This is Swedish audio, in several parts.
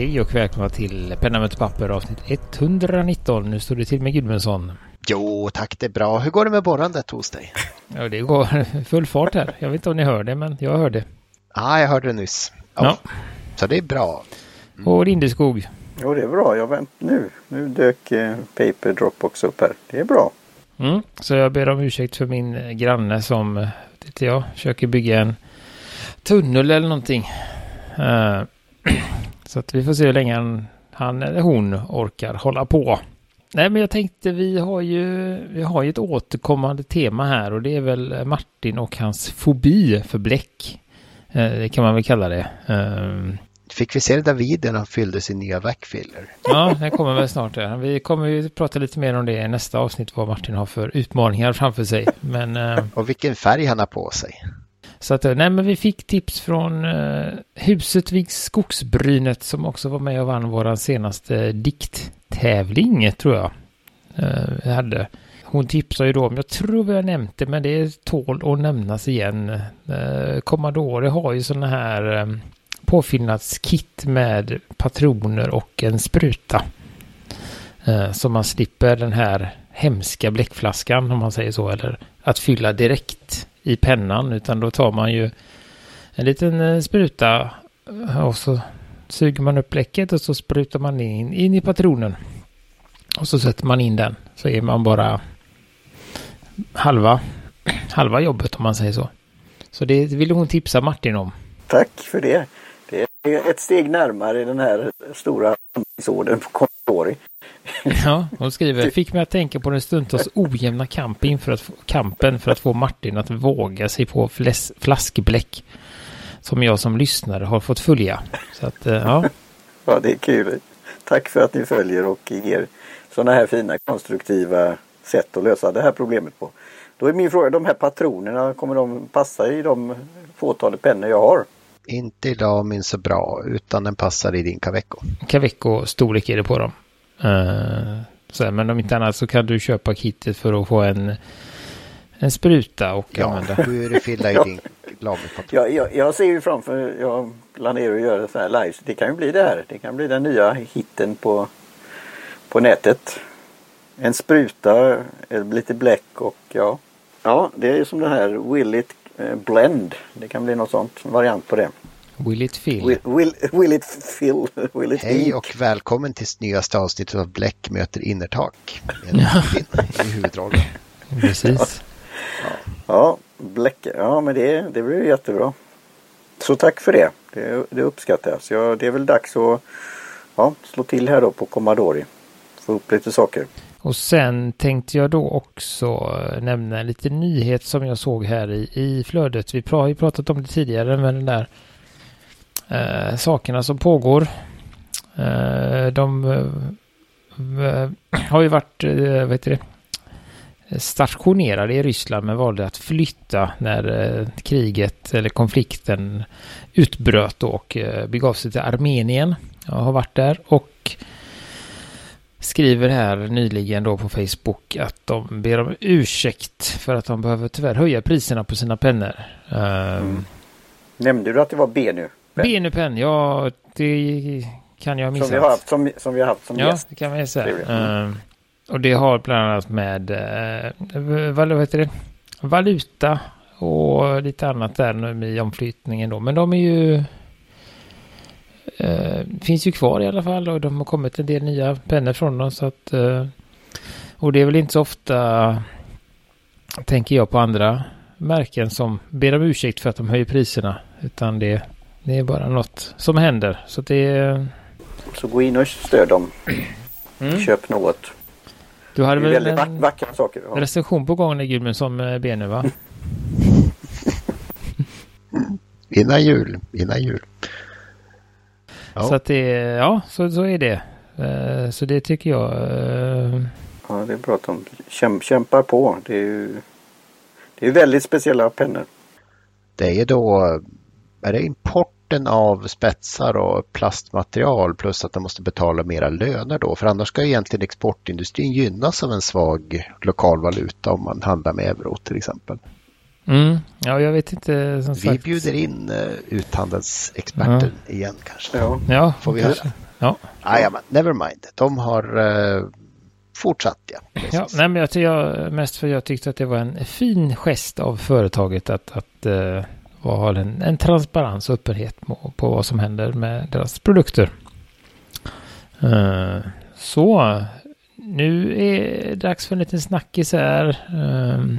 Hej och välkomna till Penna möter papper avsnitt 119. Nu står det till med Gudmundsson. Jo tack, det är bra. Hur går det med borrandet hos dig? Ja, det går full fart här. Jag vet inte om ni hör det, men jag hör det. Ja, ah, jag hörde det nyss. Ja. ja. Så det är bra. Mm. Och Lindeskog? Jo, det är bra. Jag vänt nu. Nu dök eh, Paper Dropbox upp här. Det är bra. Mm. Så jag ber om ursäkt för min granne som, vet jag, försöker bygga en tunnel eller någonting. Uh, så att vi får se hur länge han, han eller hon orkar hålla på. Nej, men jag tänkte vi har ju, vi har ju ett återkommande tema här och det är väl Martin och hans fobi för bläck. Eh, det kan man väl kalla det. Eh, Fick vi se det David när han fyllde sin nya backfiller? Ja, det kommer väl snart. Ja. Vi kommer ju prata lite mer om det i nästa avsnitt, vad Martin har för utmaningar framför sig. Men, eh, och vilken färg han har på sig. Så att, eh, nej men vi fick tips från uh, huset vid Skogsbrynet som också var med och vann vår senaste eh, dikttävling tror jag. Uh, vi hade. Hon tipsade ju då om, jag tror vi har nämnt det, men det tål att nämnas igen. Uh, Commodore har ju sådana här um, påfyllnadskit med patroner och en spruta. Uh, så man slipper den här hemska bläckflaskan om man säger så, eller att fylla direkt i pennan utan då tar man ju en liten eh, spruta eh, och så suger man upp bläcket och så sprutar man in, in i patronen. Och så sätter man in den så är man bara halva, halva jobbet om man säger så. Så det ville hon tipsa Martin om. Tack för det. Det är ett steg närmare den här stora ordern på Contori. Ja, hon skriver, fick mig att tänka på den stundtals ojämna kamp inför att, kampen för att få Martin att våga sig på fläs, flaskbläck. Som jag som lyssnare har fått följa. Så att, eh, ja. Ja, det är kul. Tack för att ni följer och ger sådana här fina konstruktiva sätt att lösa det här problemet på. Då är min fråga, de här patronerna, kommer de passa i de fåtalet pennor jag har? Inte idag min så bra, utan den passar i din Caveco. Caveco storlek är det på dem. Uh, så, men om inte annat så kan du köpa kittet för att få en, en spruta och ja, använda. Du är det fylla i din lagerpatron. Ja, jag, jag ser ju framför, jag planerar att göra så här live. Det kan ju bli det här. Det kan bli den nya hitten på, på nätet. En spruta, lite bläck och ja. Ja, det är som det här Will It eh, Blend. Det kan bli något sånt variant på det. Will it fill? Will, will, will it fill? Will it Hej och välkommen till nyaste avsnittet av Bläck möter innertak. I huvudrollen. Precis. Ja, ja Bläck, ja men det, det blir jättebra. Så tack för det. Det, det uppskattas. Ja, det är väl dags att ja, slå till här då på Commodore. Få upp lite saker. Och sen tänkte jag då också nämna en liten nyhet som jag såg här i, i flödet. Vi har ju pratat om det tidigare med den där eh, sakerna som pågår. Eh, de eh, har ju varit, eh, vad heter det, stationerade i Ryssland men valde att flytta när eh, kriget eller konflikten utbröt och eh, begav sig till Armenien. Jag har varit där och skriver här nyligen då på Facebook att de ber om ursäkt för att de behöver tyvärr höja priserna på sina pennor. Mm. Nämnde du att det var B nu? Benupen, ja det kan jag missa. Som vi har haft som, som, vi har haft som ja, gäst. Ja, det kan man säga. Mm. Uh, och det har bland annat med uh, vad, heter det? valuta och lite annat där i omflyttningen då. Men de är ju uh, finns ju kvar i alla fall och de har kommit en del nya pennor från dem så att uh, och det är väl inte så ofta tänker jag på andra märken som ber om ursäkt för att de höjer priserna utan det det är bara något som händer. Så det är... Så gå in och stöd dem. Mm. Köp något. Du hade väl väldigt en vackra saker. Ja. recension på gång Gudmund som eh, Benny va? innan jul, innan jul. Ja. Så att det, ja så, så är det. Uh, så det tycker jag. Uh... Ja det är bra att de käm, kämpar på. Det är ju det är väldigt speciella pennor. Det är då är det importen av spetsar och plastmaterial plus att de måste betala mera löner då? För annars ska egentligen exportindustrin gynnas av en svag lokal valuta om man handlar med euro till exempel. Mm. Ja, jag vet inte. Vi sagt. bjuder in uh, uthandelsexperter ja. igen kanske. Ja, ja får vi kanske. Ja. Ah, men never mind. De har uh, fortsatt ja. Ja, nej, men jag, jag, mest för jag tyckte att det var en fin gest av företaget att, att uh, ha en, en transparens och öppenhet på, på vad som händer med deras produkter. Uh, så, nu är det dags för en liten snackis här. Uh,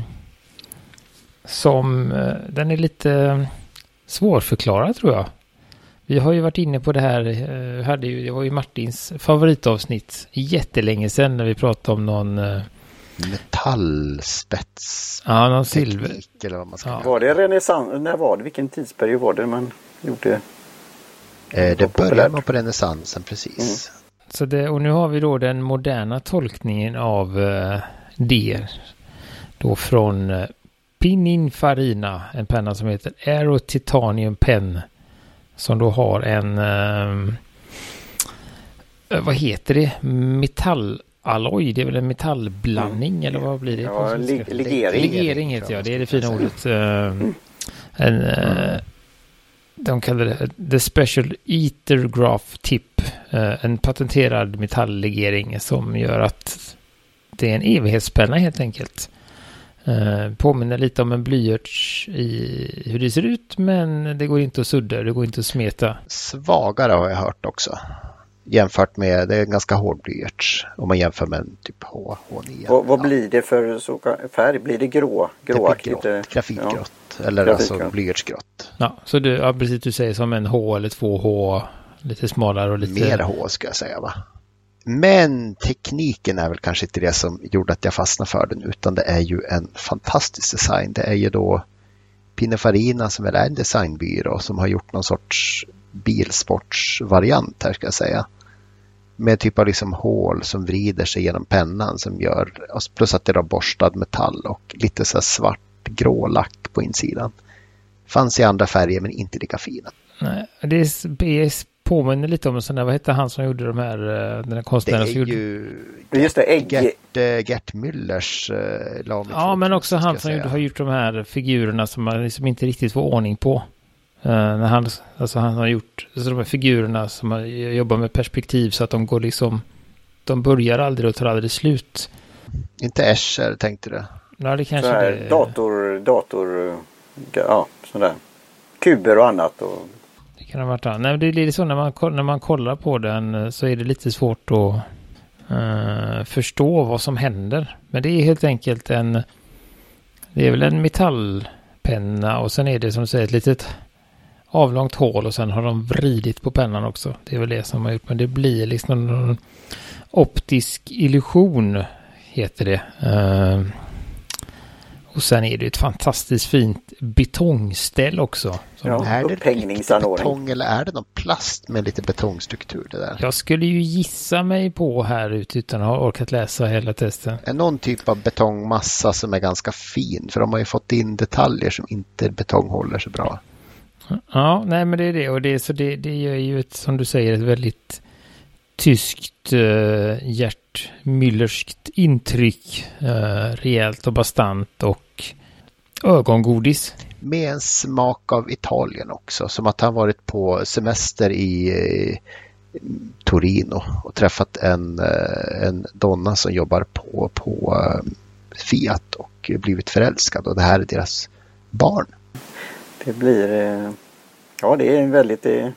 som, uh, den är lite svårförklarad tror jag. Vi har ju varit inne på det här, eh, uh, hade ju, det var ju Martins favoritavsnitt jättelänge sedan när vi pratade om någon metallspets. Ja, någon silver. Eller vad man ska ja. Var det renässans? När var det? Vilken tidsperiod var det man gjorde? Eh, det började nog på renässansen precis. Mm. Så det, och nu har vi då den moderna tolkningen av uh, det. Då från uh, Pininfarina, en penna som heter Aero Titanium Pen. Som då har en, uh, vad heter det, metall alloy, det är väl en metallblandning mm. eller vad blir det? Ja, legering. Legering heter jag, det är det fina ordet. Uh, en, uh, de kallar det The Special Ether Graph Tip. Uh, en patenterad metalllegering som gör att det är en evighetspenna helt enkelt. Påminner lite om en blyerts i hur det ser ut men det går inte att sudda, det går inte att smeta. Svagare har jag hört också jämfört med, det är en ganska hård blyerts om man jämför med en typ H, H9. Vad, vad blir det för så, färg? Blir det grå? Gråaktigt? Grått, grafitgrått. Ja. Eller Grafitgrått. alltså blyertsgrått. Ja, så du, ja, precis du säger som en H eller två H. Lite smalare och lite... Mer H ska jag säga va. Men tekniken är väl kanske inte det som gjorde att jag fastnade för den utan det är ju en fantastisk design. Det är ju då Pininfarina som är en designbyrå som har gjort någon sorts bilsportsvariant här ska jag säga. Med typ av liksom hål som vrider sig genom pennan som gör, plus att det är borstad metall och lite så svart grå lack på insidan. Fanns i andra färger men inte lika fina. Nej, det är, påminner lite om sån där, vad hette han som gjorde de här, eh, den här konstnären som gjorde... Ju... Just det, ägg... Gert, eh, Gert Müllers uh, Ja, men också han som gjorde, har gjort de här figurerna som man liksom inte riktigt får ordning på. Uh, när han, alltså han har gjort alltså de här figurerna som har, jobbar med perspektiv så att de går liksom, de börjar aldrig och tar aldrig slut. Inte Escher tänkte du? Ja, det kanske det är. Dator, dator, ja sådär. Kuber och annat. Och... Det kan ha varit annat. Nej, det är lite så när man, när man kollar på den eh, så är det lite svårt att uh, förstå vad som händer. Men det är helt enkelt en, det är väl en metallpenna och sen är det som du säger ett litet avlångt hål och sen har de vridit på pennan också. Det är väl det som har gjort, men det blir liksom en optisk illusion heter det. Uh, och sen är det ett fantastiskt fint betongställ också. Ja, är det betong eller är det någon plast med lite betongstruktur det där? Jag skulle ju gissa mig på här ute utan att ha orkat läsa hela testen. Är någon typ av betongmassa som är ganska fin för de har ju fått in detaljer som inte betong håller så bra. Ja, nej men det är det och det, så det, det gör ju ett, som du säger, ett väldigt tyskt eh, uh, Gert intryck. Uh, rejält och bastant och ögongodis. Med en smak av Italien också, som att han varit på semester i uh, Torino och träffat en, uh, en donna som jobbar på, på Fiat och blivit förälskad och det här är deras barn. Det blir, ja det är väldigt, det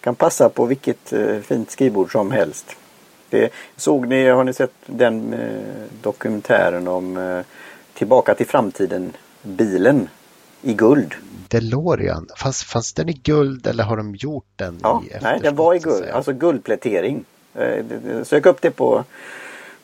kan passa på vilket fint skrivbord som helst. Det, såg ni, har ni sett den eh, dokumentären om eh, Tillbaka till framtiden, bilen i guld? DeLorean, fanns, fanns den i guld eller har de gjort den ja, i Nej, den var i guld, alltså guldplätering. Eh, sök upp det på,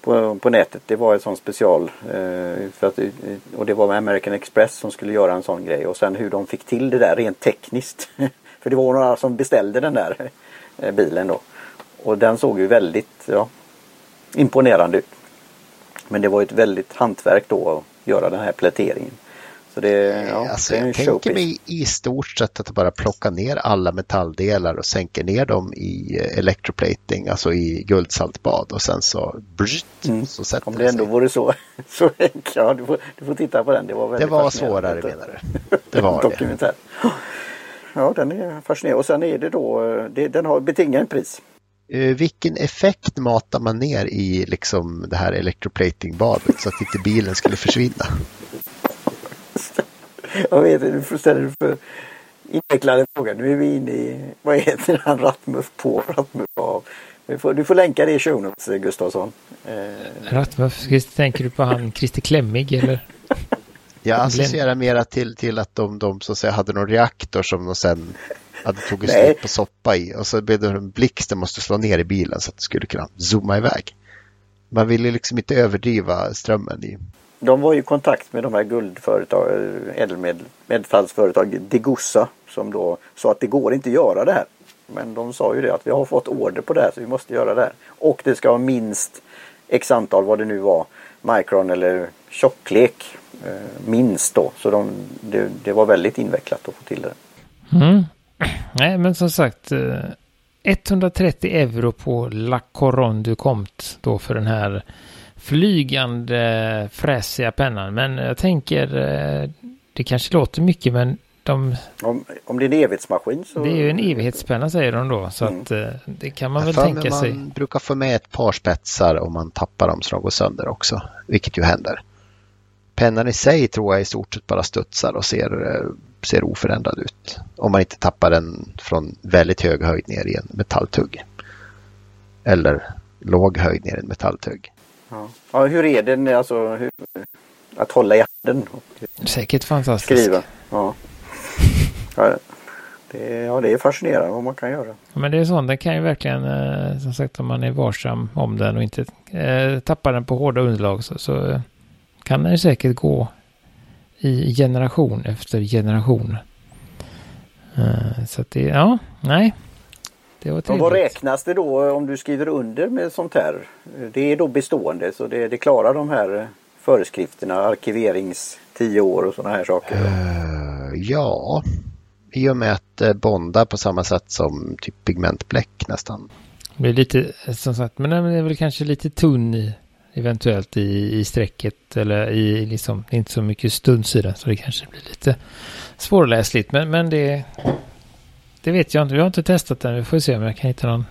på, på nätet. Det var en sån special. Eh, för att, eh, och det var American Express som skulle göra en sån grej. Och sen hur de fick till det där rent tekniskt. för det var några som beställde den där eh, bilen då. Och den såg ju väldigt ja, imponerande ut. Men det var ett väldigt hantverk då att göra den här pläteringen. Så det, ja, alltså, det är en jag tänker mig i stort sett att bara plocka ner alla metalldelar och sänka ner dem i eh, electroplating, alltså i guldsaltbad och sen så, brzt, mm. så sätter Om det ändå vore så, så ja, du får, du får titta på den. Det var, väldigt det var svårare menar du? Det var Dokumentär. det. Ja, den är fascinerande och sen är det då, det, den har betingat en pris. Uh, vilken effekt matar man ner i liksom det här electroplating-badet så att inte bilen skulle försvinna? Jag vet inte, du ställa dig för invecklade frågor. Nu är vi inne i, vad heter han, Rattmuff på, Rattmuff av. Du får, du får länka det i show notes, Gustafsson. Eh. Rattmuff, tänker du på han Christer Klemmig eller? Jag associerar mera till, till att de, de så att säga, hade någon reaktor som de sen hade tagit slut på soppa i och så blev det en blixt som måste slå ner i bilen så att det skulle kunna zooma iväg. Man ville liksom inte överdriva strömmen i. De var i kontakt med de här guldföretag, eh, ädelmetallsföretag Degussa som då sa att det går inte att göra det här. Men de sa ju det att vi har fått order på det här så vi måste göra det här. Och det ska vara minst x antal vad det nu var, micron eller tjocklek eh, minst då. Så de, det, det, var väldigt invecklat att få till det. Mm. Nej, men som sagt. Eh, 130 euro på La Coron du Comte då för den här flygande fräsiga pennan. Men jag tänker, eh, det kanske låter mycket men de... Om, om det är en evighetsmaskin så... Det är ju en evighetspenna säger de då. Så mm. att eh, det kan man väl tänka sig. Man brukar få med ett par spetsar om man tappar dem så de går sönder också. Vilket ju händer. Pennan i sig tror jag i stort sett bara studsar och ser ser oförändrad ut. Om man inte tappar den från väldigt hög höjd ner i en metalltugg. Eller låg höjd ner i en metalltugg. Ja. ja hur är den alltså, hur, att hålla i handen? Säkert fantastiskt. Skriva. Ja. ja. Det, ja, det är fascinerande vad man kan göra. Men det är sånt, den kan ju verkligen, eh, som sagt om man är varsam om den och inte eh, tappar den på hårda underlag så, så kan den ju säkert gå i generation efter generation. Uh, så att det, ja, nej. Det var trevligt. vad räknas det då om du skriver under med sånt här? Det är då bestående så det, det klarar de här föreskrifterna, arkiverings 10 år och sådana här saker? Uh, ja, i och med att det bondar på samma sätt som typ pigmentbläck nästan. Det är lite, som sagt, men den är väl kanske lite tunn i eventuellt i, i strecket eller i liksom, inte så mycket den så det kanske blir lite svårläsligt. Men, men det, det vet jag inte. Vi har inte testat den. Vi får se om jag kan hitta någon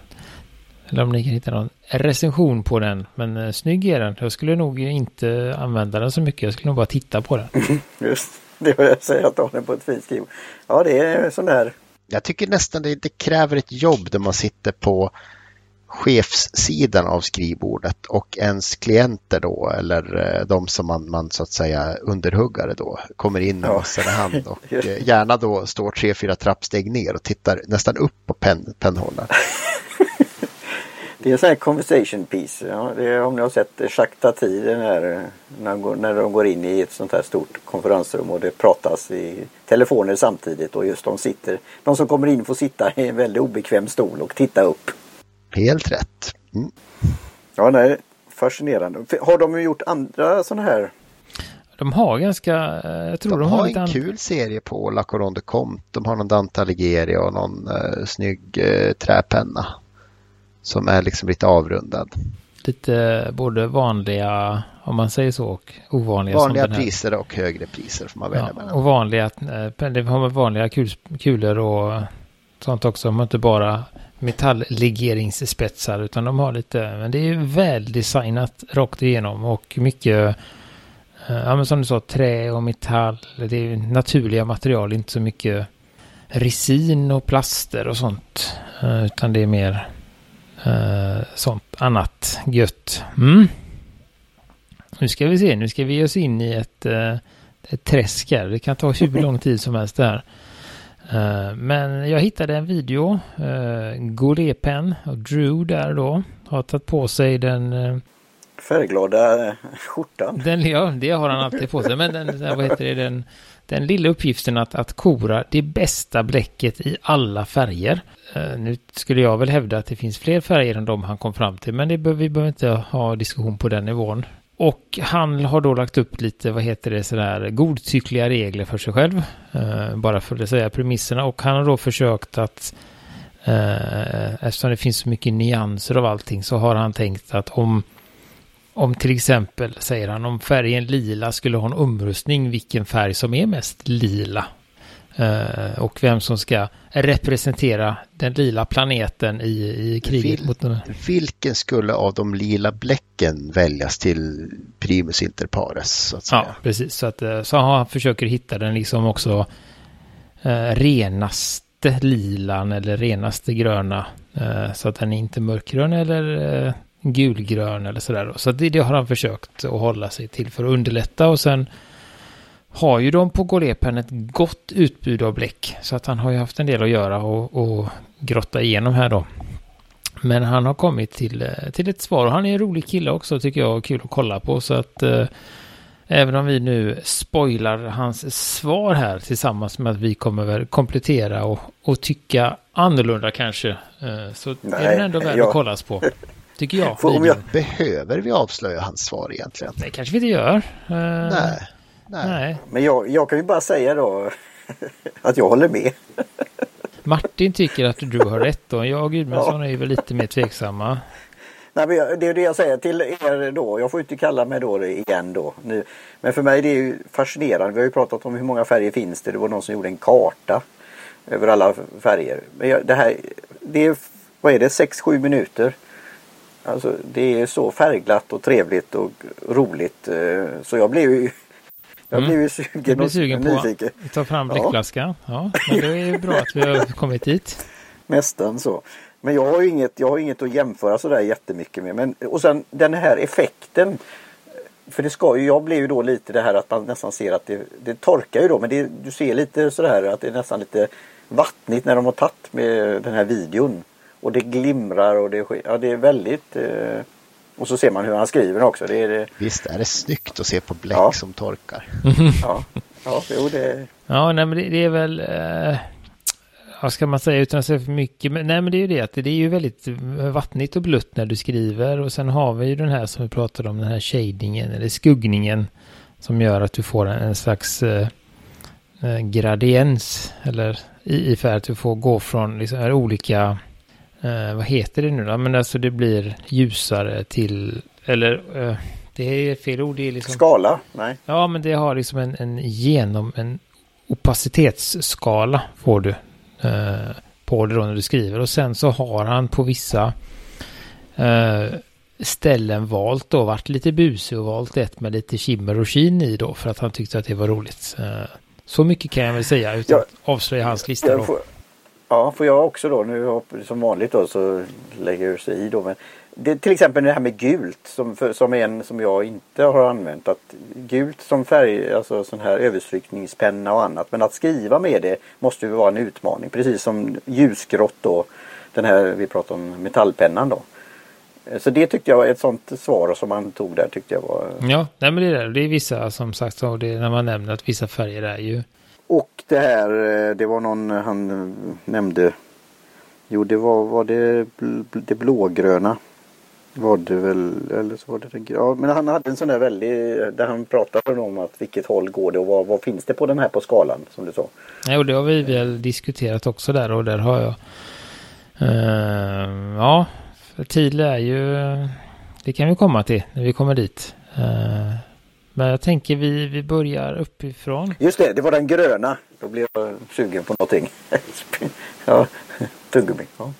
eller om ni kan hitta någon recension på den. Men eh, snygg är den. Jag skulle nog inte använda den så mycket. Jag skulle nog bara titta på den. Just det var jag säger att ha den på ett fint skriv. Ja det är sån där. Jag tycker nästan det, det kräver ett jobb där man sitter på chefssidan av skrivbordet och ens klienter då eller eh, de som man, man så att säga underhuggare då kommer in med mössan i hand och eh, gärna då står tre, fyra trappsteg ner och tittar nästan upp på pen, pennhållaren. Det är en sån här conversation piece. Ja, det är, om ni har sett Jacques Tati, den här, när, de går, när de går in i ett sånt här stort konferensrum och det pratas i telefoner samtidigt och just de sitter, de som kommer in får sitta i en väldigt obekväm stol och titta upp. Helt rätt. Mm. Ja, nej, fascinerande. Har de gjort andra sådana här? De har ganska, eh, jag tror de, de har, har en kul serie på La Coronde Comte. De har någon Dante Alighieri och någon uh, snygg uh, träpenna. Som är liksom lite avrundad. Lite både vanliga, om man säger så, och ovanliga. Vanliga priser och högre priser får man välja ja, mellan. Och vanliga, det har vanliga kul, kulor och sånt också. De har inte bara metalllegeringsspetsar utan de har lite, men det är väldesignat rakt igenom och mycket, eh, ja men som du sa, trä och metall, det är naturliga material, inte så mycket resin och plaster och sånt, eh, utan det är mer uh, sånt annat gött. Mm. Nu ska vi se, nu ska vi ge oss in i ett, uh, ett träsk här. Det kan ta hur lång tid som helst där. här men jag hittade en video. Uh, Golepen och Drew där då har tagit på sig den uh, färgglada skjortan. Den, ja, det har han alltid på sig. Men den, vad heter det, den, den lilla uppgiften att, att kora det bästa bläcket i alla färger. Nu skulle jag väl hävda att det finns fler färger än de han kom fram till. Men det bör, vi behöver inte ha diskussion på den nivån. Och han har då lagt upp lite, vad heter det, sådär godtyckliga regler för sig själv. Eh, bara för att säga premisserna. Och han har då försökt att, eh, eftersom det finns så mycket nyanser av allting, så har han tänkt att om, om till exempel, säger han, om färgen lila skulle ha en omröstning, vilken färg som är mest lila. Eh, och vem som ska representera den lila planeten i, i kriget Vil, mot den. Vilken skulle av de lila bläcken väljas till primus inter pares? Ja, precis. Så, att, eh, så han försöker hitta den liksom också eh, renaste lilan eller renaste gröna. Eh, så att den är inte mörkgrön eller eh, gulgrön eller sådär. Så det, det har han försökt att hålla sig till för att underlätta och sen har ju de på Gorepen ett gott utbud av bläck. Så att han har ju haft en del att göra och, och grotta igenom här då. Men han har kommit till, eh, till ett svar och han är en rolig kille också tycker jag och kul att kolla på. Så att eh, även om vi nu spoilar hans svar här tillsammans med att vi kommer väl komplettera och, och tycka annorlunda kanske. Eh, så Nej, är den ändå värd jag... att kollas på. Tycker jag. För om jag. Behöver vi avslöja hans svar egentligen? Det kanske vi inte gör. Uh, nej. Nej. Men jag, jag kan ju bara säga då att jag håller med. Martin tycker att du har rätt och jag och Gudmundsson ja. är väl lite mer tveksamma. Nej, men det är det jag säger till er då. Jag får inte kalla mig då igen då. Nu. Men för mig det är ju fascinerande. Vi har ju pratat om hur många färger finns det. Det var någon som gjorde en karta över alla färger. Men jag, det här, det är, vad är det, 6-7 minuter. Alltså det är så färgglatt och trevligt och roligt. Eh, så jag blev ju jag blir ju sugen, jag blir sugen på nyfiken. att ta fram bläckflaskan. Ja. ja, men det är ju bra att vi har kommit dit. Nästan så. Men jag har inget, jag har inget att jämföra sådär jättemycket med. Men, och sen den här effekten. För det ska ju, jag blir ju då lite det här att man nästan ser att det, det torkar ju då. Men det, du ser lite sådär att det är nästan lite vattnigt när de har tagit med den här videon. Och det glimrar och det, ja, det är väldigt eh, och så ser man hur han skriver också. Det är det... Visst är det snyggt att se på bläck ja. som torkar. ja, ja jo, det... Ja, nej, men det, det är väl... Eh, vad ska man säga utan att säga för mycket? Men, nej, men det är ju det att det är ju väldigt vattnigt och blött när du skriver. Och sen har vi ju den här som vi pratade om, den här shadingen eller skuggningen. Som gör att du får en, en slags eh, eh gradiens. Eller i, i färg att du får gå från liksom, olika eh, vad heter det nu då? Men alltså det blir ljusare till, eller eh, det är fel ord. Det är liksom, Skala? Nej. Ja, men det har liksom en, en genom, en opacitetsskala får du eh, på det då när du skriver. Och sen så har han på vissa eh, ställen valt då, varit lite busig och valt ett med lite skimmer och skin i då för att han tyckte att det var roligt. Eh, så mycket kan jag väl säga utan ja, att avslöja hans lista. Då. Ja, får jag också då. Nu som vanligt då så lägger jag sig i då. Men det, till exempel det här med gult som, för, som en som jag inte har använt. Att gult som färg, alltså sån här överstrykningspenna och annat. Men att skriva med det måste ju vara en utmaning. Precis som ljusgrått då. Den här vi pratar om metallpennan då. Så det tyckte jag var ett sånt svar som man tog där tyckte jag var. Ja, nej men det är det. Det är vissa som sagt så det när man nämner att vissa färger är ju och det här, eh, det var någon eh, han eh, nämnde. Jo, det var, var det, det blågröna. Var det väl, eller så var det det ja, men han hade en sån där väldig, där han pratade om att vilket håll går det och vad, vad finns det på den här på skalan som du sa. Jo, och det har vi väl diskuterat också där och där har jag. Uh, ja, för Tidle är ju, det kan vi komma till när vi kommer dit. Uh, men jag tänker vi, vi börjar uppifrån. Just det, det var den gröna. Då blev jag sugen på någonting. ja, tuggummi. Ja.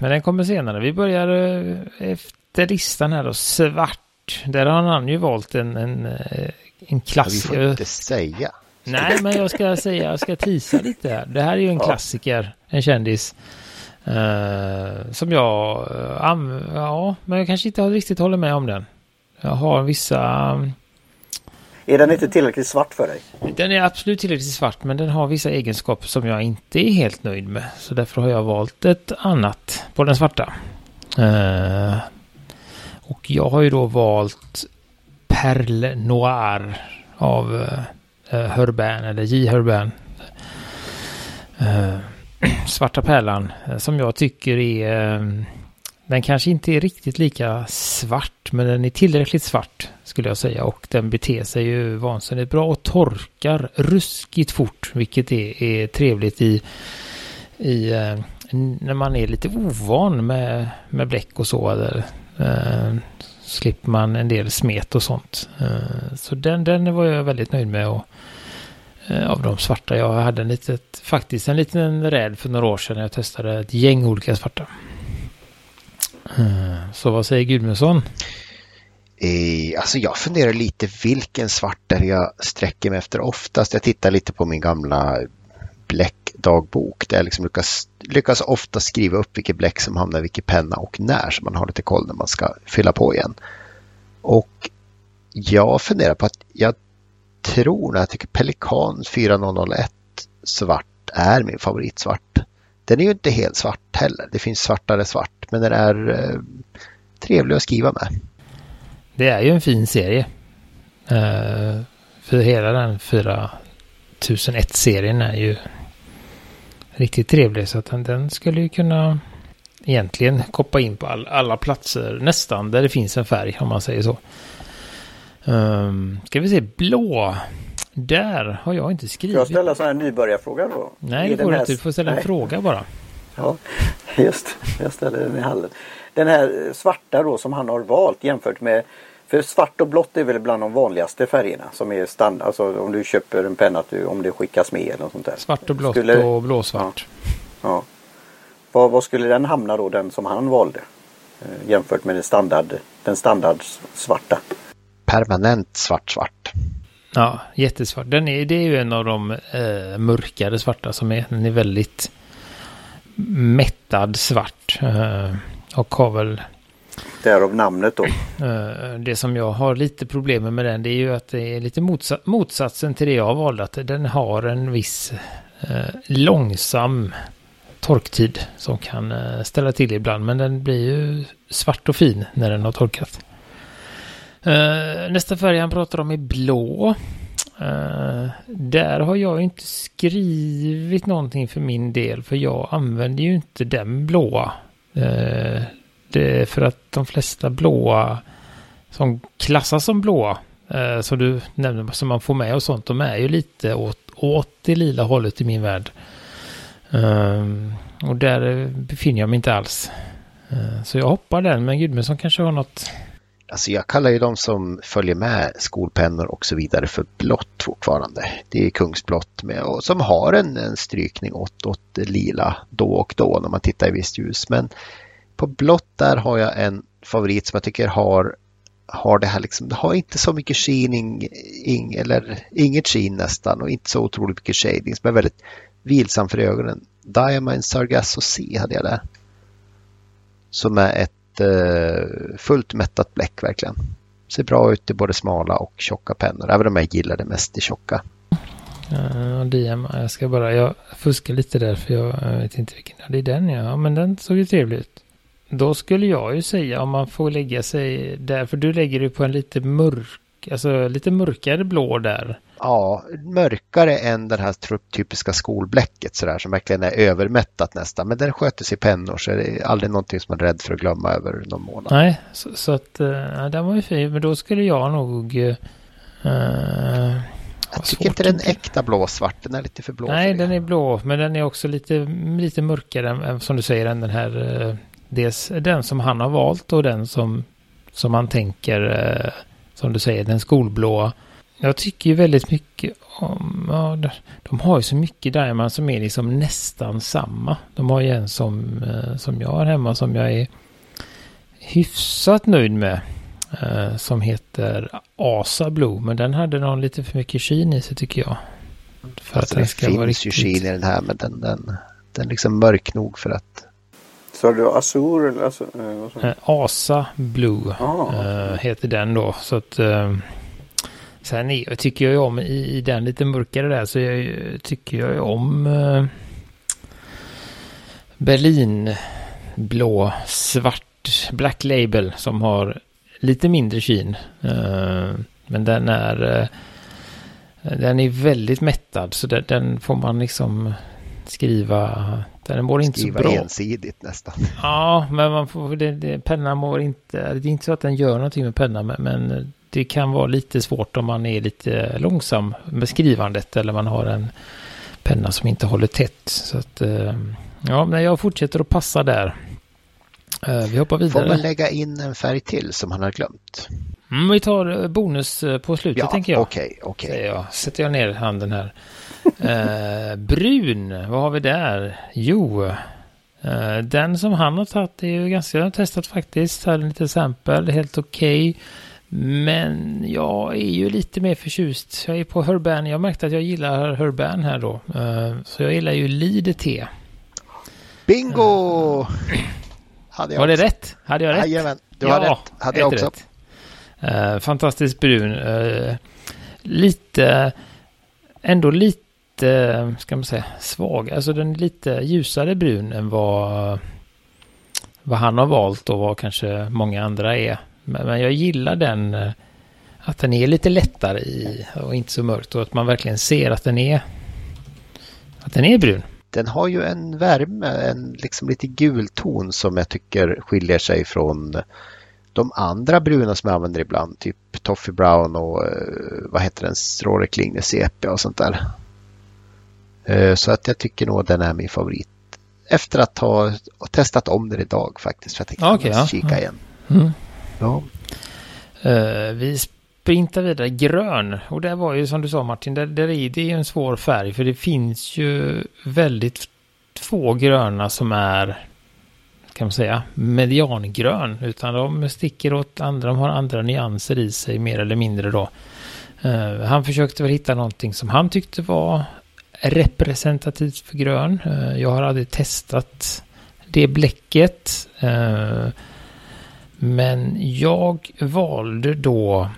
Men den kommer senare. Vi börjar eh, efter listan här då. Svart. Där har han ju valt en, en, eh, en klassiker. Vi får inte säga. Nej, men jag ska säga, jag ska tisa lite här. Det här är ju en ja. klassiker, en kändis. Uh, som jag, uh, ja, men jag kanske inte riktigt håller med om den. Jag har vissa um, är den inte tillräckligt svart för dig? Den är absolut tillräckligt svart men den har vissa egenskaper som jag inte är helt nöjd med. Så därför har jag valt ett annat på den svarta. Uh, och jag har ju då valt Perle Noir av uh, eller J. Herbin. Uh, Svarta pärlan som jag tycker är den kanske inte är riktigt lika svart, men den är tillräckligt svart skulle jag säga. Och den beter sig ju vansinnigt bra och torkar ruskigt fort, vilket är, är trevligt i, i eh, när man är lite ovan med, med bläck och så. Eller, eh, slipper man en del smet och sånt. Eh, så den, den var jag väldigt nöjd med. Och, eh, av de svarta. Jag hade en litet, faktiskt en liten räd för några år sedan när jag testade ett gäng olika svarta. Eh, så vad säger Gudmundsson? Eh, alltså jag funderar lite vilken svart jag sträcker mig efter oftast. Jag tittar lite på min gamla bläckdagbok där jag liksom lyckas, lyckas ofta skriva upp vilket bläck som hamnar i vilken penna och när så man har lite koll när man ska fylla på igen. Och jag funderar på att jag tror att jag tycker Pelikan 4001 svart är min favoritsvart. Den är ju inte helt svart heller. Det finns svartare svart men den är eh, trevlig att skriva med. Det är ju en fin serie. Eh, för hela den 4001-serien är ju riktigt trevlig. Så att den, den skulle ju kunna egentligen koppa in på all, alla platser nästan där det finns en färg om man säger så. Um, ska vi se, blå. Där har jag inte skrivit. Ska jag ställa sån här nybörjarfråga då? Nej, det får du inte. Du får ställa en fråga bara. Ja, just Jag ställer den i hallen. Den här svarta då som han har valt jämfört med för svart och blått är väl bland de vanligaste färgerna som är standard. Alltså om du köper en penna om det skickas med eller något sånt där. Svart och blått skulle... och blåsvart. Ja. ja. Var, var, skulle den hamna då den som han valde? Eh, jämfört med den standard, den standard svarta. Permanent svart svart. Ja, jättesvart. Den är, det är ju en av de eh, mörkare svarta som är. Den är väldigt mättad svart. Eh, och har väl Därav namnet då. Eh, det som jag har lite problem med den det är ju att det är lite motsatsen till det jag valde. Att den har en viss eh, långsam torktid som kan eh, ställa till ibland. Men den blir ju svart och fin när den har torkat. Eh, nästa färg han pratar om är blå. Eh, där har jag inte skrivit någonting för min del. För jag använder ju inte den blåa eh, Det är för att de flesta blåa som klassas som blåa, som du nämnde, som man får med och sånt, de är ju lite åt, åt det lila hållet i min värld. Och där befinner jag mig inte alls. Uh, så jag hoppar den, men Gudmundsson kanske har något Alltså jag kallar ju de som följer med skolpennor och så vidare för blått fortfarande. Det är kungsblått med, och som har en, en strykning åt, åt lila då och då när man tittar i visst ljus. Men på blått där har jag en favorit som jag tycker har, har det här liksom, det har inte så mycket shining, ing, eller inget sheen nästan och inte så otroligt mycket shading som är väldigt vilsam för ögonen. Diamond Sargasso C hade jag där. Som är ett Eh, fullt mättat bläck verkligen. Ser bra ut i både smala och tjocka pennor, även om jag gillar det mest i tjocka. Uh, DM, jag ska bara, jag fuskar lite där för jag, vet inte vilken, det är den ja, men den såg ju trevlig ut. Då skulle jag ju säga om man får lägga sig där, för du lägger ju på en lite mörk, alltså lite mörkare blå där. Ja, mörkare än det här typiska skolbläcket sådär som verkligen är övermättat nästan. Men den sköter sig pennor så det är aldrig någonting som man är rädd för att glömma över någon månad. Nej, så, så att äh, den var ju fin. Men då skulle jag nog... Äh, jag tycker inte den är äkta blåsvart, den är lite för blå. Nej, för den är blå, men den är också lite, lite mörkare än, som du säger, än den här dels den som han har valt och den som, som han tänker, eh, som du säger, den skolblåa. Jag tycker ju väldigt mycket om, ja, de har ju så mycket Diamond som är liksom nästan samma. De har ju en som, eh, som jag har hemma som jag är hyfsat nöjd med. Eh, som heter Asa Blue, men den hade någon lite för mycket sheen i sig tycker jag. För alltså, att den ska det finns riktigt... ju sheen i den här, men den, den, den är liksom mörk nog för att Sa du Azur eller alltså, Asa Blue ah. heter den då. Så att sen är, tycker jag ju om i, i, den lite mörkare där så jag, tycker jag ju om eh, Berlin blå svart Black Label som har lite mindre kin. Eh, men den är eh, den är väldigt mättad så den, den får man liksom skriva den mår inte Skriva så bra. ensidigt nästan. Ja, men man får, det, det, pennan mår inte, det är inte så att den gör någonting med pennan, men, men det kan vara lite svårt om man är lite långsam med skrivandet eller man har en penna som inte håller tätt. Så att, eh, ja, men jag fortsätter att passa där. Eh, vi hoppar vidare. Får man lägga in en färg till som han har glömt? Mm, vi tar bonus eh, på slutet Ja, tänker jag. okej, okej. Säger jag. Sätter jag ner handen här. eh, brun, vad har vi där? Jo, eh, den som han har tagit är ju ganska, testat faktiskt. Här lite exempel, helt okej. Men jag är ju lite mer förtjust. Jag är på Herban. Jag märkte att jag gillar Herban här då. Eh, så jag gillar ju Lide te. Bingo! Hade jag Var det också. rätt? Hade jag rätt? Jajamän, du har rätt. Hade jag också. rätt. Eh, fantastiskt brun. Eh, lite, ändå lite, ska man säga, svag. Alltså den är lite ljusare brun än vad, vad han har valt och vad kanske många andra är. Men, jag gillar den, eh, att den är lite lättare i och inte så mörkt och att man verkligen ser att den är, att den är brun. Den har ju en värme, en liksom lite gul ton som jag tycker skiljer sig från de andra bruna som jag använder ibland. Typ Toffee Brown och eh, vad heter den, Stråle Klinger CP och sånt där. Eh, Så att jag tycker nog den är min favorit. Efter att ha testat om den idag faktiskt. För jag tänkte måste ja. kika igen. Mm. Ja. Uh, vi sprintar vidare. Grön. Och det var ju som du sa Martin, där, där är det är en svår färg. För det finns ju väldigt få gröna som är, kan man säga, mediangrön. Utan de sticker åt andra, de har andra nyanser i sig mer eller mindre då. Uh, han försökte väl hitta någonting som han tyckte var representativt för grön. Uh, jag har aldrig testat det bläcket. Uh, men jag valde då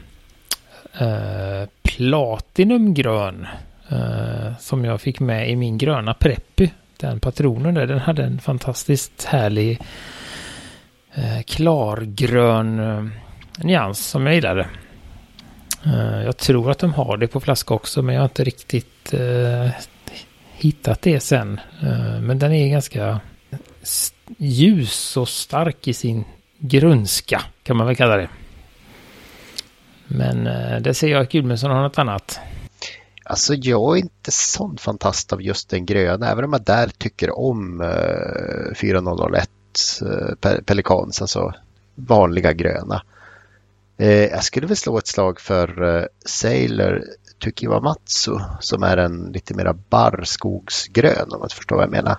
eh, Platinumgrön. Eh, som jag fick med i min gröna Preppy. Den patronen där, den hade en fantastiskt härlig eh, klargrön eh, nyans som jag gillade. Eh, jag tror att de har det på flaska också men jag har inte riktigt eh, hittat det sen. Eh, men den är ganska ljus och stark i sin grönska kan man väl kalla det. Men eh, det ser jag att Gudmundsson har något annat. Alltså jag är inte sån fantast av just den gröna, även om jag där tycker om eh, 4001 eh, Pelicans, alltså vanliga gröna. Eh, jag skulle väl slå ett slag för eh, Sailor Tukiwamatsu som är en lite mera barrskogsgrön om man förstår vad jag menar.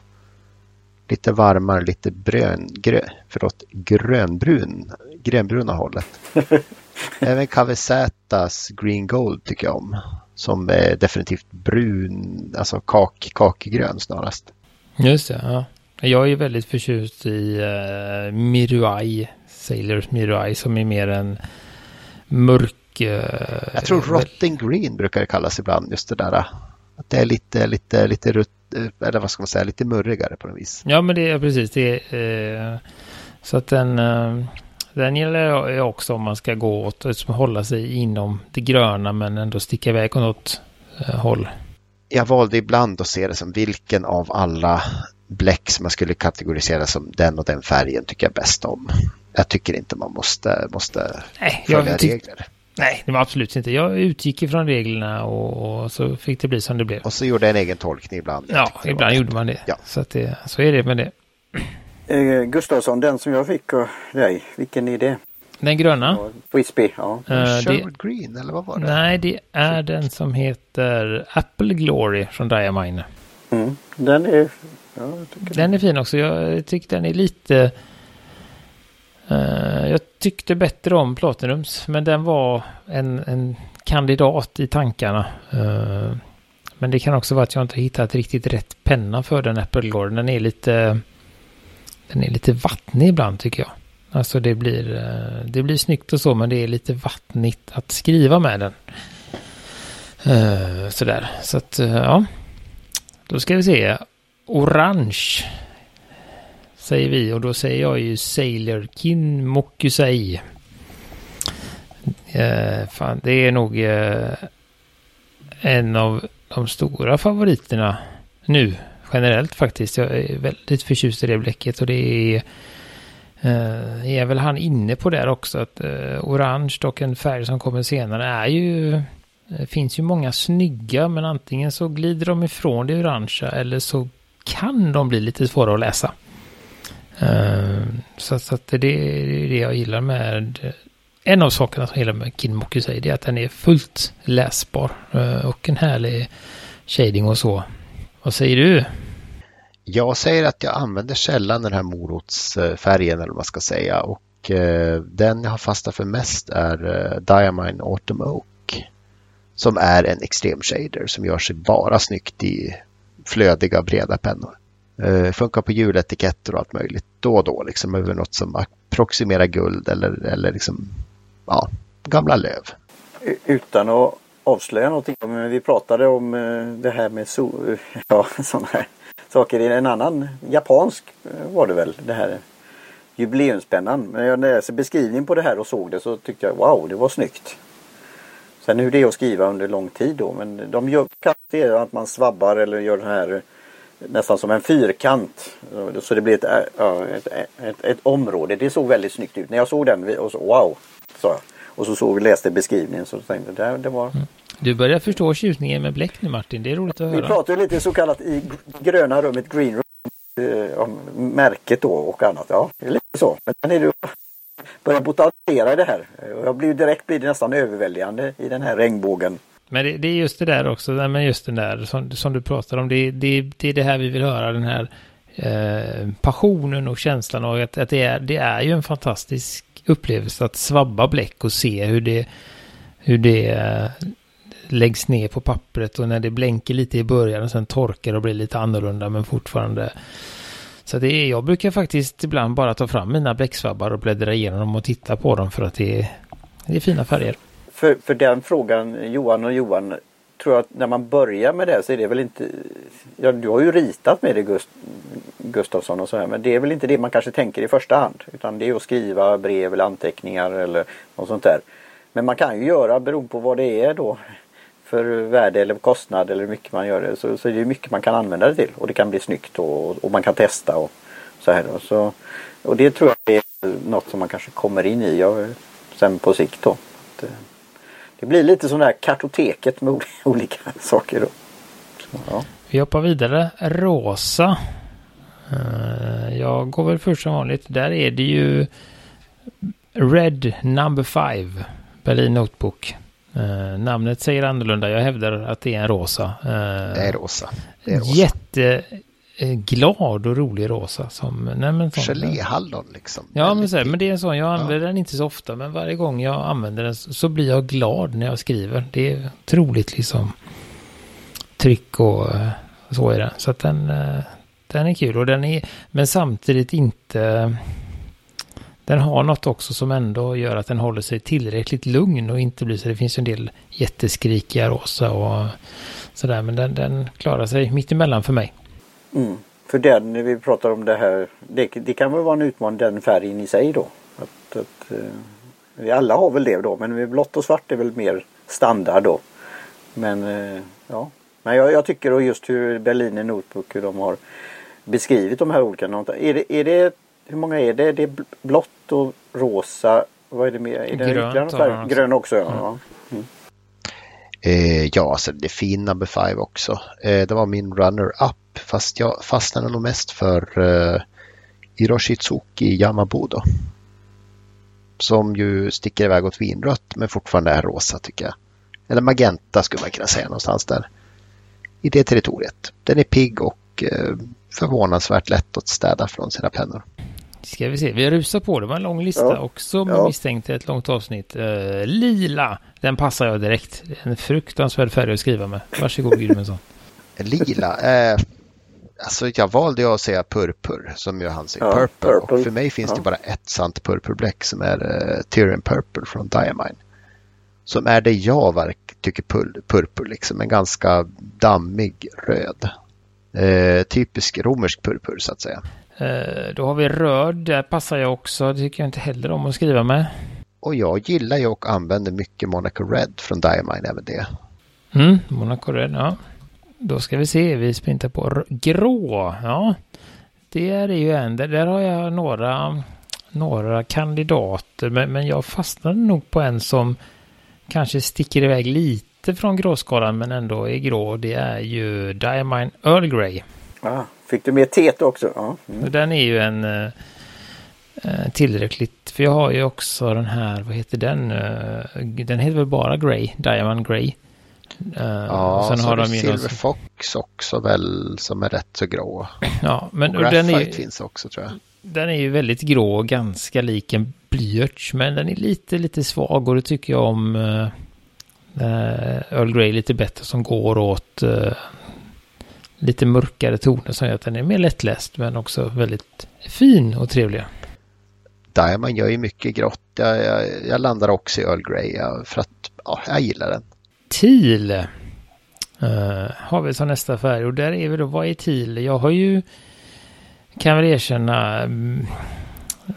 Lite varmare, lite brön, grö, förlåt, grönbrun, grönbruna hållet. Även Cavesätas Green Gold tycker jag om. Som är definitivt brun, alltså kak, kakgrön snarast. Just det, ja. Jag är ju väldigt förtjust i uh, Miruai, Sailors Miruai, som är mer en mörk... eh, Jag tror Rotten Green brukar det kallas ibland, just det där. Att det är lite, lite, lite rutt, eller vad ska man säga, lite murrigare på något vis. Ja, men det är precis det. eh, så att den, eh, den jag också om man ska gå åt, liksom hålla sig inom det gröna men ändå sticka iväg åt något eh, håll. Jag valde ibland att se det som vilken av alla bläck som man skulle kategorisera som den och den färgen tycker jag bäst om. Jag tycker inte man måste, måste Nej, följa regler. Nej, det var absolut inte. Jag utgick ifrån reglerna och, och så fick det bli som det blev. Och så gjorde jag en egen tolkning ibland. Ja, ibland gjorde man det. Ja. Så, att det, så är det med det. Eh, Gustafsson, den som jag fick av dig, vilken är det? Den gröna? Frisbee, ja. eh, det, Sherwood Green, eller vad var det? nej, det är den som heter Apple Glory från Diamine. Mm. Den är... Ja, Den är fin också. Jag tycker den är lite... Eh, jag tyckte bättre om Platinums, men den var en, en kandidat i tankarna. Eh, men det kan också vara att jag inte hittat riktigt rätt penna för den Apple Glory. Den är lite... Den är lite vattnig ibland tycker jag. Alltså det blir, eh, det blir snyggt och så, men det är lite vattnigt att skriva med den. Sådär, så att ja. Då ska vi se. Orange. Säger vi och då säger jag ju Sailor Kin Mokusei. Eh, fan, det är nog eh, en av de stora favoriterna nu generellt faktiskt. Jag är väldigt förtjust i det bläcket och det är eh, är väl han inne på där också att eh, orange och en färg som kommer senare är ju det finns ju många snygga men antingen så glider de ifrån det orangea eller så kan de bli lite svåra att läsa. Eh, så, så att det är det jag gillar med en av sakerna som jag gillar med Kinmoku säger det är att den är fullt läsbar eh, och en härlig shading och så. Vad säger du? Jag säger att jag använder sällan den här morotsfärgen eller vad man ska säga och eh, den jag har fastnat för mest är Diamine Autumn Oak som är en extrem shader som gör sig bara snyggt i flödiga breda pennor. Eh, funkar på hjuletiketter och allt möjligt då och då liksom över något som approximerar guld eller, eller liksom ja, gamla löv. Utan att avslöja någonting, men vi pratade om eh, det här med so ja, sådana här saker i en annan japansk eh, var det väl det här jubileumspennan. Men jag läste beskrivningen på det här och såg det så tyckte jag wow det var snyggt. Sen hur det är att skriva under lång tid då men de gör kanske att man svabbar eller gör den här nästan som en fyrkant. Så det blir ett, ett, ett, ett, område. Det såg väldigt snyggt ut. När jag såg den och så, wow, sa jag. Och så såg vi läste beskrivningen så tänkte jag det, det var mm. Du börjar förstå tjusningen med bläck nu Martin. Det är roligt att höra. Vi pratar ju lite så kallat i gröna rummet, green room, eh, om märket då och annat. Ja, det är lite så. Men sen är det börjar botanisera i det här. Jag blir direkt blir det nästan överväldigande i den här regnbågen. Men det, det är just det där också, men just den där som, som du pratar om. Det, det, det är det här vi vill höra, den här eh, passionen och känslan av att, att det, är, det är ju en fantastisk upplevelse att svabba bläck och se hur det, hur det eh, läggs ner på pappret och när det blänker lite i början och sen torkar och blir lite annorlunda men fortfarande. Så det är, jag brukar faktiskt ibland bara ta fram mina bläcksvabbar och bläddra igenom dem och titta på dem för att det är, det är fina färger. För, för den frågan, Johan och Johan, tror jag att när man börjar med det så är det väl inte... Ja, du har ju ritat med det Gust, Gustafsson och så här men det är väl inte det man kanske tänker i första hand. Utan det är att skriva brev eller anteckningar eller något sånt där. Men man kan ju göra beroende på vad det är då för värde eller kostnad eller hur mycket man gör det så, så är det mycket man kan använda det till och det kan bli snyggt och, och man kan testa och så här då. Så, och det tror jag är något som man kanske kommer in i ja, sen på sikt då. Att, eh, det blir lite det här kartoteket med olika saker då. Ja. Vi hoppar vidare. Rosa. Eh, jag går väl först som vanligt. Där är det ju Red Number 5. Berlin Notebook. Uh, namnet säger annorlunda. Jag hävdar att det är en rosa. Uh, det är rosa. Det är rosa. Jätteglad och rolig rosa. Som, nej, men sån, Geléhallon liksom. Ja, men, så, men det är en sån. Jag använder ja. den inte så ofta. Men varje gång jag använder den så blir jag glad när jag skriver. Det är otroligt liksom tryck och uh, så är det. Så att den, den är kul. Och den är, men samtidigt inte den har något också som ändå gör att den håller sig tillräckligt lugn och inte blir så. Det finns en del jätteskrikiga rosa och sådär. Men den, den klarar sig mittemellan för mig. Mm. För den, när vi pratar om det här, det, det, kan väl vara en utmaning den färgen i sig då. Att, att, uh, vi alla har väl det då, men blått och svart är väl mer standard då. Men uh, ja, men jag, jag tycker då just hur Berliner Notebook, hur de har beskrivit de här olika. Är det, är det hur många är det? Det är blått och rosa. Vad är det mer? Är det grönt, grön, grön också? Ja. Mm. Mm. Eh, ja, alltså det är fin number five också. Eh, det var min runner-up fast jag fastnade nog mest för eh, Hiroshitsuki Yamabudo. Som ju sticker iväg åt vinrött men fortfarande är rosa tycker jag. Eller magenta skulle man kunna säga någonstans där. I det territoriet. Den är pigg och eh, förvånansvärt lätt att städa från sina pennor. Ska vi se, vi rusar på. Det var en lång lista ja. också med ja. misstänkt ett långt avsnitt. Uh, lila, den passar jag direkt. En fruktansvärd färg att skriva med. Varsågod Gudmundsson. lila, eh, alltså jag valde att säga purpur som ju han säger ja, purple. purple. Och för mig finns det bara ett sant purpurbläck som är uh, Tyrian Purple från Diamine. Som är det jag verk, tycker pur, purpur liksom, en ganska dammig röd. Eh, typisk romersk purpur så att säga. Eh, då har vi röd, där passar jag också. Det tycker jag inte heller om att skriva med. Och jag gillar ju och använder mycket Monaco Red från Diamine, även det. Mm, Monaco Red, ja. Då ska vi se, vi sprintar på grå. Ja, det är ju en, där, där har jag några, några kandidater. Men, men jag fastnade nog på en som kanske sticker iväg lite från gråskalan men ändå är grå. Det är ju Diamine Earl Grey. Ah. Fick du med teet också? Ja. Mm. Den är ju en, eh, eh, tillräckligt. För jag har ju också den här, vad heter den? Eh, den heter väl bara Grey, Diamond Grey. Uh, ja, sen så har de Silver någon... Fox också väl som är rätt så grå. Ja, men och den är, finns också tror jag. Den är ju väldigt grå, ganska lik en blyerts, men den är lite, lite svag och det tycker jag om uh, Earl Grey lite bättre som går åt uh, lite mörkare toner som gör att den är mer lättläst men också väldigt fin och trevlig. Diamond gör ju mycket grått. Jag, jag, jag landar också i Earl Grey för att ja, jag gillar den. Teal. Uh, har vi som nästa färg? Och där är vi då, vad är teal? Jag har ju, kan väl erkänna,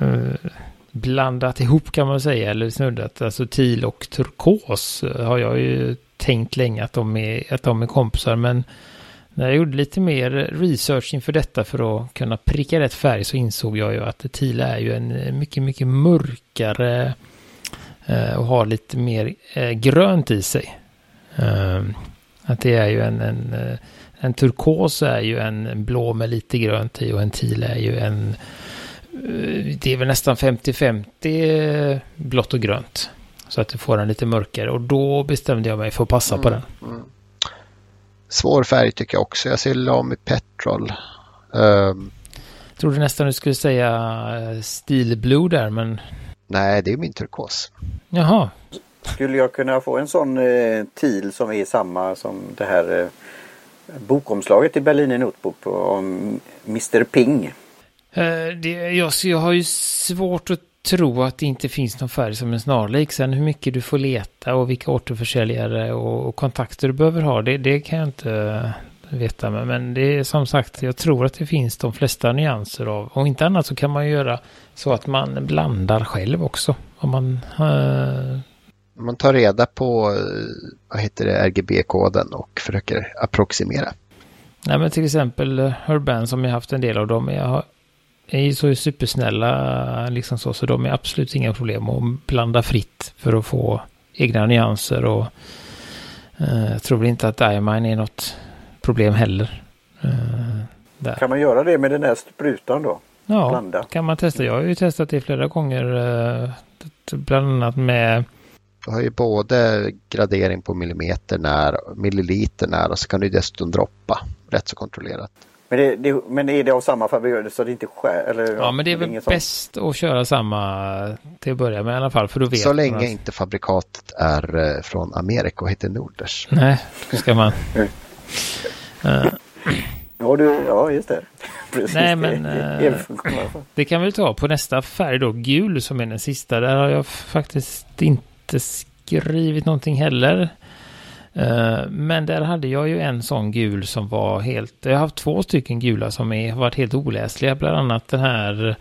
uh, blandat ihop kan man säga, eller snuddat, alltså til och turkos har jag ju tänkt länge att de är, att de är kompisar, men när jag gjorde lite mer research inför detta för att kunna pricka rätt färg så insåg jag ju att teal är ju en mycket, mycket mörkare eh, och har lite mer grönt i sig. Ehm, att det är ju en, en, eh, en turkos är ju en blå med lite grönt i och en teal är ju en eh, det är väl nästan 50-50 eh, blått och grönt. Så att du får den lite mörkare och då bestämde jag mig för att passa mm, på den. Mm. Svår färg tycker jag också. Jag ser lam i petrol. Um, jag trodde nästan du skulle säga Steel Blue där men... Nej, det är min turkos. Jaha, skulle jag kunna få en sån eh, TIL som är samma som det här eh, bokomslaget i Berliner Notebook om Mr Ping? Eh, det, jag, jag har ju svårt att tro att det inte finns någon färg som är snarlik. Sen hur mycket du får leta och vilka återförsäljare och, och kontakter du behöver ha, det, det kan jag inte eh, veta. Men, men det är som sagt, jag tror att det finns de flesta nyanser av. Och inte annat så kan man göra så att man blandar själv också. Om man eh, man tar reda på eh, vad heter det, RGB-koden och försöker approximera. Nej, men till exempel eh, Urban som jag haft en del av dem är, är ju så supersnälla liksom så, så de är absolut inga problem att blanda fritt för att få egna nyanser och eh, jag tror inte att Diamine är något problem heller. Eh, kan man göra det med den här sprutan då? Ja, Blanda. kan man testa. Jag har ju testat det flera gånger, eh, bland annat med du har ju både gradering på millimeter när, milliliter när och så kan du dessutom droppa rätt så kontrollerat. Men, det, det, men är det av samma fabrik så det inte skär? Eller, ja, men det är väl bäst att köra samma till att börja med i alla fall. För då vet så länge att... inte fabrikatet är eh, från Amerika och heter Norders. Nej, då ska man... uh. Ja, du, ja, just det. Precis, Nej, men det, det kan vi ta på nästa färg då, gul som är den sista. Där har jag faktiskt inte inte skrivit någonting heller. Eh, men där hade jag ju en sån gul som var helt... Jag har haft två stycken gula som är, har varit helt oläsliga. Bland annat den här...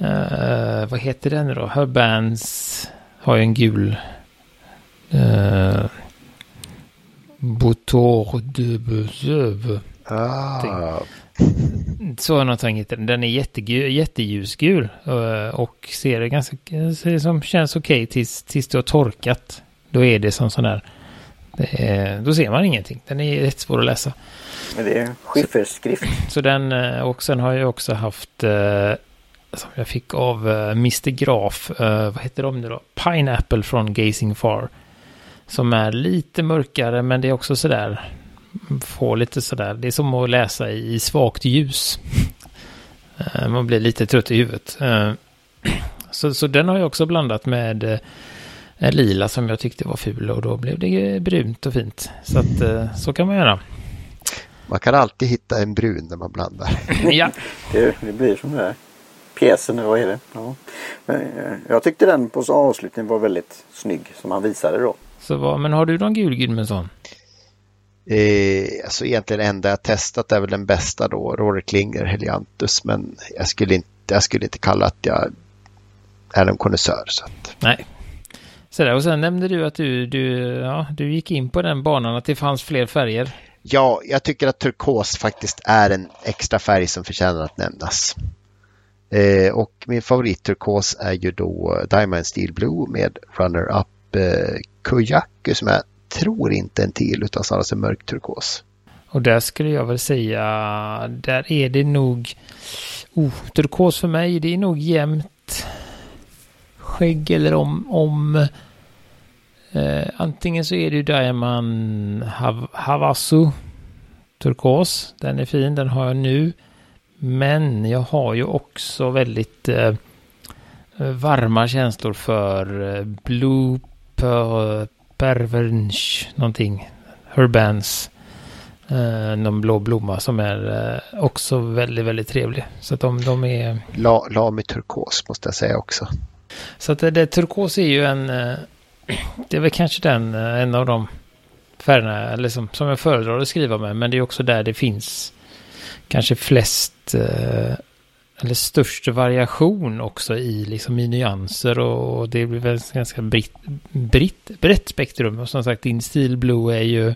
Uh, vad heter den nu då? Herbans har ju en gul... Eh, uh, Boutour de Bezöv. Ah. Så någonting heter den. Den är jätteljusgul eh, och ser ganska, ser som känns okej okay tills, tills det har torkat. Då är det som sån där, är, då ser man ingenting. Den är rätt svår att läsa. Men det är skifferskrift. Så, så den, eh, och sen har jag också haft, eh, som jag fick av Mr. Graf, vad heter de nu då? Pineapple från Gazing Far. Som är lite mörkare men det är också sådär få lite sådär, det är som att läsa i svagt ljus. Eh, man blir lite trött i huvudet. Eh, så, så den har jag också blandat med eh, en lila som jag tyckte var ful och då blev det brunt och fint. Så att så kan man göra. Man kan alltid hitta en brun när man blandar. ja. Det, det blir som det här. Pjäsen, vad är det? Ja. Men, jag tyckte den på avslutningen var väldigt snygg som han visade då. Så vad, men har du någon gul Gudmundsson? Eh, alltså egentligen enda jag testat är väl den bästa då, Rory Klinger Heliantus, men jag skulle inte, jag skulle inte kalla att jag är en konnässör. Nej. Så där, och sen nämnde du att du, du, ja, du gick in på den banan, att det fanns fler färger. Ja, jag tycker att turkos faktiskt är en extra färg som förtjänar att nämnas. Eh, och min favoritturkos är ju då Diamond Steel Blue med runner-up eh, Kujaku som jag tror inte en till utan snarare en mörk turkos. Och där skulle jag väl säga, där är det nog Oh, turkos för mig, det är nog jämnt skägg eller om, om eh, antingen så är det ju Diamond Hav Havasu turkos. Den är fin, den har jag nu. Men jag har ju också väldigt eh, varma känslor för eh, Blue Pearl Pervernch någonting. Herbans. Eh, någon blå blomma som är eh, också väldigt, väldigt trevlig. Så att de, de är... La, Lami turkos måste jag säga också. Så att det, det turkos är ju en... Eh, det är väl kanske den, eh, en av de färgerna eller som, som jag föredrar att skriva med. Men det är också där det finns kanske flest eh, eller störst variation också i, liksom, i nyanser och, det blir väl ganska britt, britt, brett spektrum. Och som sagt, din stil blue är ju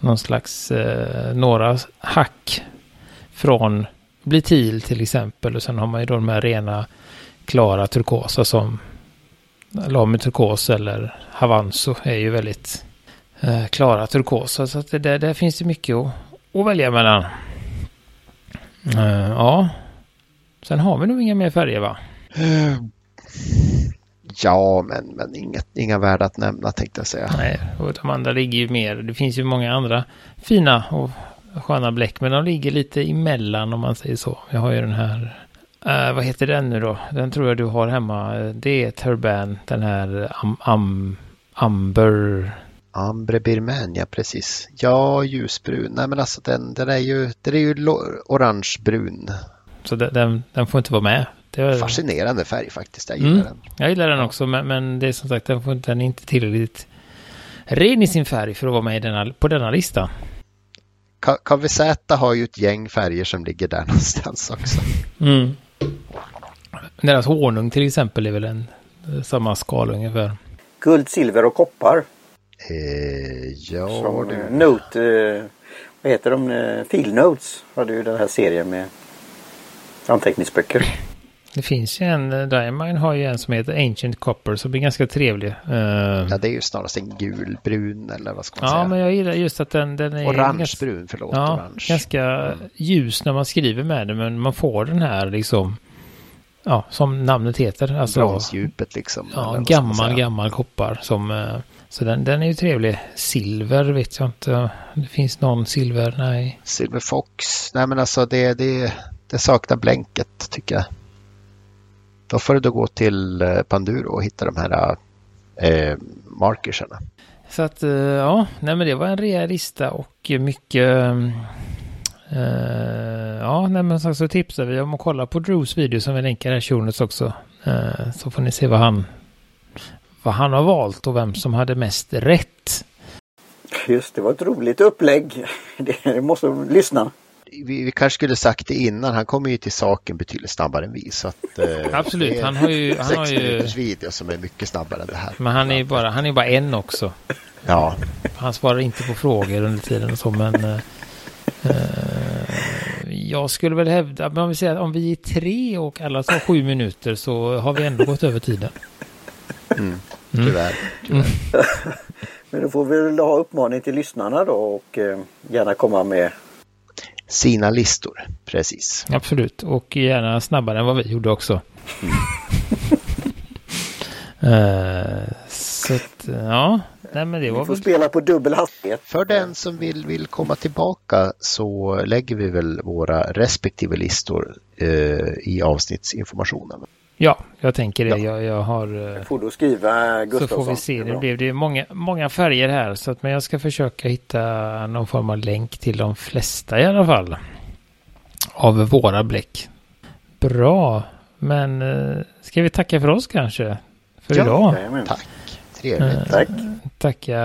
någon slags, eh, några hack från blitil till exempel. Och sen har man ju då de här rena klara turkosa som Lamy turkos eller Havanso är ju väldigt eh, klara turkosa. Så att det, där, där finns det mycket att, att välja mellan. Eh, ja. Sen har vi nog inga mer färger va? Uh, ja, men, men inget, inga värda att nämna tänkte jag säga. Nej, och de andra ligger ju mer. Det finns ju många andra fina och sköna bläck, men de ligger lite emellan om man säger så. Jag har ju den här, uh, vad heter den nu då? Den tror jag du har hemma. Det är Turban, den här am, am, Amber. Ambre Birman, ja precis. Ja, ljusbrun. Nej men alltså den, den är ju, den är ju orangebrun. Så den, den, den, får inte vara med. Det är Fascinerande färg faktiskt. Jag gillar mm. den. Jag gillar den också, men, men det är som sagt, den, får, den är inte tillräckligt ren i sin färg för att vara med denna, på denna lista. KVZ har ju ett gäng färger som ligger där någonstans också. Mm. Deras honung till exempel är väl en samma skala ungefär. Guld, silver och koppar. Eh, ja, Som det... Note, eh, vad heter de? Eh, Field Notes hade ju den här serien med anteckningsböcker. Det finns ju en, eh, Diamond har ju en som heter Ancient Copper som är ganska trevlig. Uh, ja, det är ju snarast en gulbrun eller vad ska man ja, säga? Ja, men jag gillar just att den, den är... Orangebrun, förlåt. Ja, orange. ganska mm. ljus när man skriver med den, men man får den här liksom... Ja, som namnet heter. Alltså, Bronsdjupet liksom. Ja, gammal, gammal koppar som... Uh, så den, den är ju trevlig. Silver vet jag inte. Det finns någon silver, nej. Silver Fox. Nej men alltså det, det, det saknar blänket tycker jag. Då får du då gå till eh, Panduro och hitta de här eh, markersarna. Så att eh, ja, nej men det var en rejäl lista och mycket Uh, ja, nej, men så tipsar vi om att kolla på Drews video som vi länkar här i också. Uh, så får ni se vad han vad han har valt och vem som hade mest rätt. Just det, var ett roligt upplägg. Det måste lyssna. Vi, vi kanske skulle sagt det innan, han kommer ju till saken betydligt snabbare än vi. Så att, eh, Absolut, han har ju... Han har ju... video som är mycket snabbare än det här. Men han är ju bara, han är bara en också. Ja. Han svarar inte på frågor under tiden och så, men... Eh, eh, jag skulle väl hävda, men om vi säger att om vi är tre och alla tar sju minuter så har vi ändå gått över tiden. Mm. Tyvärr. tyvärr. Mm. Men då får vi väl ha uppmaning till lyssnarna då och eh, gärna komma med sina listor. Precis. Absolut, och gärna snabbare än vad vi gjorde också. Uh, så att, ja, nej men det var Vi får väl... spela på dubbel hastighet. För den som vill, vill komma tillbaka så lägger vi väl våra respektive listor uh, i avsnittsinformationen. Ja, jag tänker det. Ja. Jag, jag har... Eh, får du skriva Gustafsson. Så får vi se. Det blev det många, många färger här. Så att, men jag ska försöka hitta någon form av länk till de flesta i alla fall. Av våra bläck. Bra. Men eh, ska vi tacka för oss kanske? För ja, idag. Jajamän. Tack. Trevligt. Eh, Tack. Tacka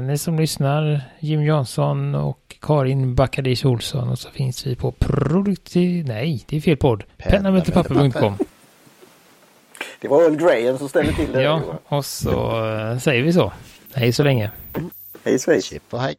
ni som lyssnar. Jim Jansson och Karin Backadish Olsson. Och så finns vi på produktiv... Nej, det är fel podd. Pennamötepapper.com. Det var Earl Grayen som ställde till det. Ja, och så säger vi så. Hej så länge. Hej svejs. Chip och hej.